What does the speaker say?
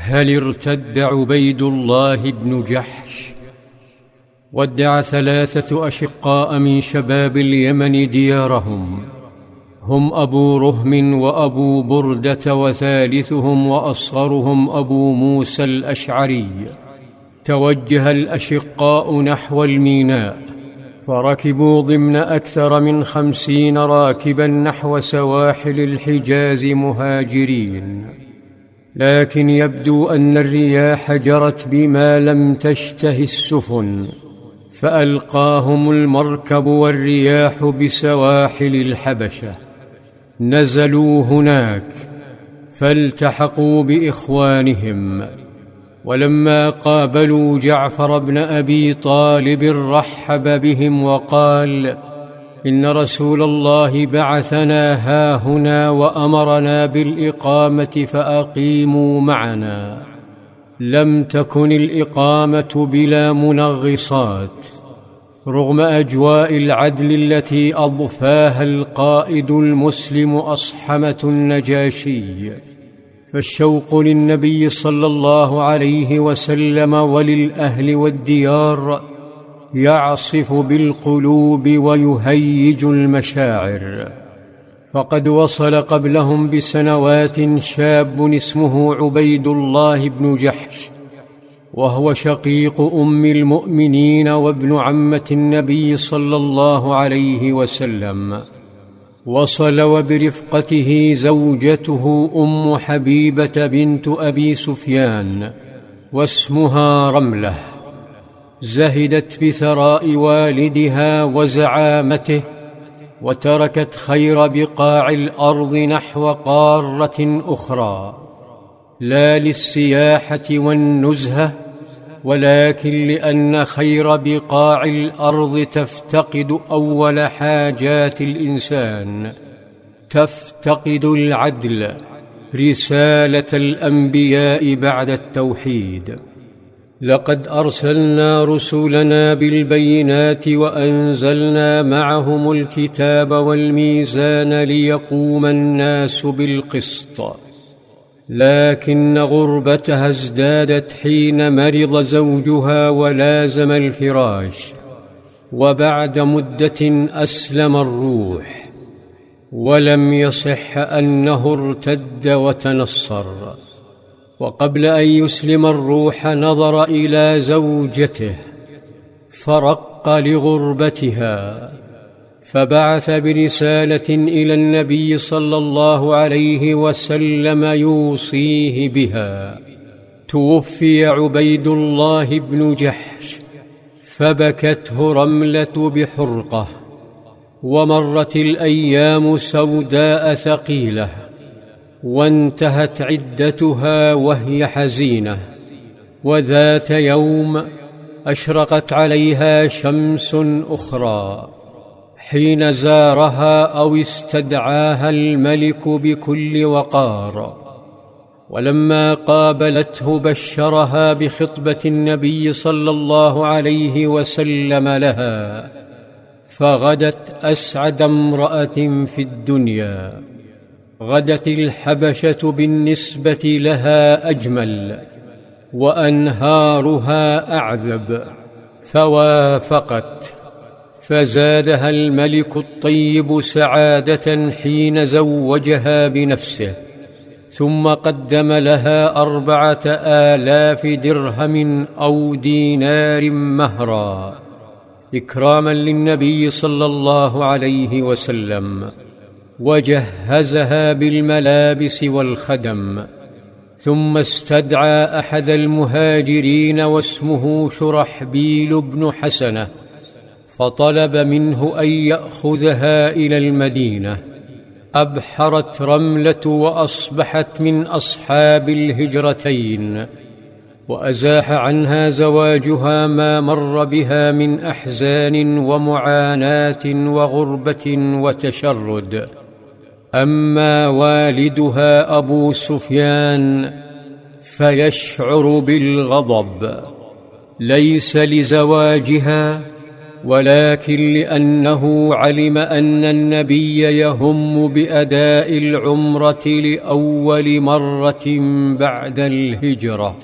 هل ارتد عبيد الله بن جحش؟ ودع ثلاثة أشقاء من شباب اليمن ديارهم. هم أبو رهم وأبو بردة وثالثهم وأصغرهم أبو موسى الأشعري. توجه الأشقاء نحو الميناء. فركبوا ضمن أكثر من خمسين راكبا نحو سواحل الحجاز مهاجرين. لكن يبدو أن الرياح جرت بما لم تشته السفن فألقاهم المركب والرياح بسواحل الحبشة. نزلوا هناك فالتحقوا بإخوانهم. ولما قابلوا جعفر بن أبي طالب رحب بهم وقال إن رسول الله بعثنا هاهنا وأمرنا بالإقامة فأقيموا معنا. لم تكن الإقامة بلا منغصات. رغم أجواء العدل التي أضفاها القائد المسلم أصحمة النجاشي فالشوق للنبي صلى الله عليه وسلم وللأهل والديار يعصف بالقلوب ويهيج المشاعر. فقد وصل قبلهم بسنوات شاب اسمه عبيد الله بن جحش وهو شقيق أم المؤمنين وابن عمة النبي صلى الله عليه وسلم. وصل وبرفقته زوجته أم حبيبة بنت أبي سفيان واسمها رملة. زهدت بثراء والدها وزعامته وتركت خير بقاع الأرض نحو قارة أخرى. لا للسياحة والنزهة ولكن لأن خير بقاع الأرض تفتقد أول حاجات الإنسان. تفتقد العدل رسالة الأنبياء بعد التوحيد. لقد أرسلنا رسلنا بالبينات وأنزلنا معهم الكتاب والميزان ليقوم الناس بالقسط. لكن غربتها ازدادت حين مرض زوجها ولازم الفراش وبعد مدة أسلم الروح. ولم يصح أنه ارتد وتنصر. وقبل أن يسلم الروح نظر إلى زوجته فرق لغربتها فبعث برسالة إلى النبي صلى الله عليه وسلم يوصيه بها. توفي عبيد الله بن جحش فبكته رملة بحرقة ومرت الأيام سوداء ثقيلة. وانتهت عدتها وهي حزينة. وذات يوم أشرقت عليها شمس أخرى. حين زارها أو استدعاها الملك بكل وقار. ولما قابلته بشرها بخطبة النبي صلى الله عليه وسلم لها فغدت أسعد امرأة في الدنيا. غدت الحبشة بالنسبة لها أجمل وأنهارها أعذب فوافقت فزادها الملك الطيب سعادة حين زوجها بنفسه ثم قدم لها أربعة آلاف درهم أو دينار مهرا إكراما للنبي صلى الله عليه وسلم. وجهزها بالملابس والخدم ثم استدعى أحد المهاجرين واسمه شرحبيل بن حسنة فطلب منه أن يأخذها إلى المدينة. أبحرت رملة وأصبحت من أصحاب الهجرتين وأزاح عنها زواجها ما مر بها من أحزان ومعاناة وغربة وتشرد. أما والدها أبو سفيان فيشعر بالغضب ليس لزواجها ولكن لأنه علم أن النبي يهم بأداء العمرة لأول مرة بعد الهجرة.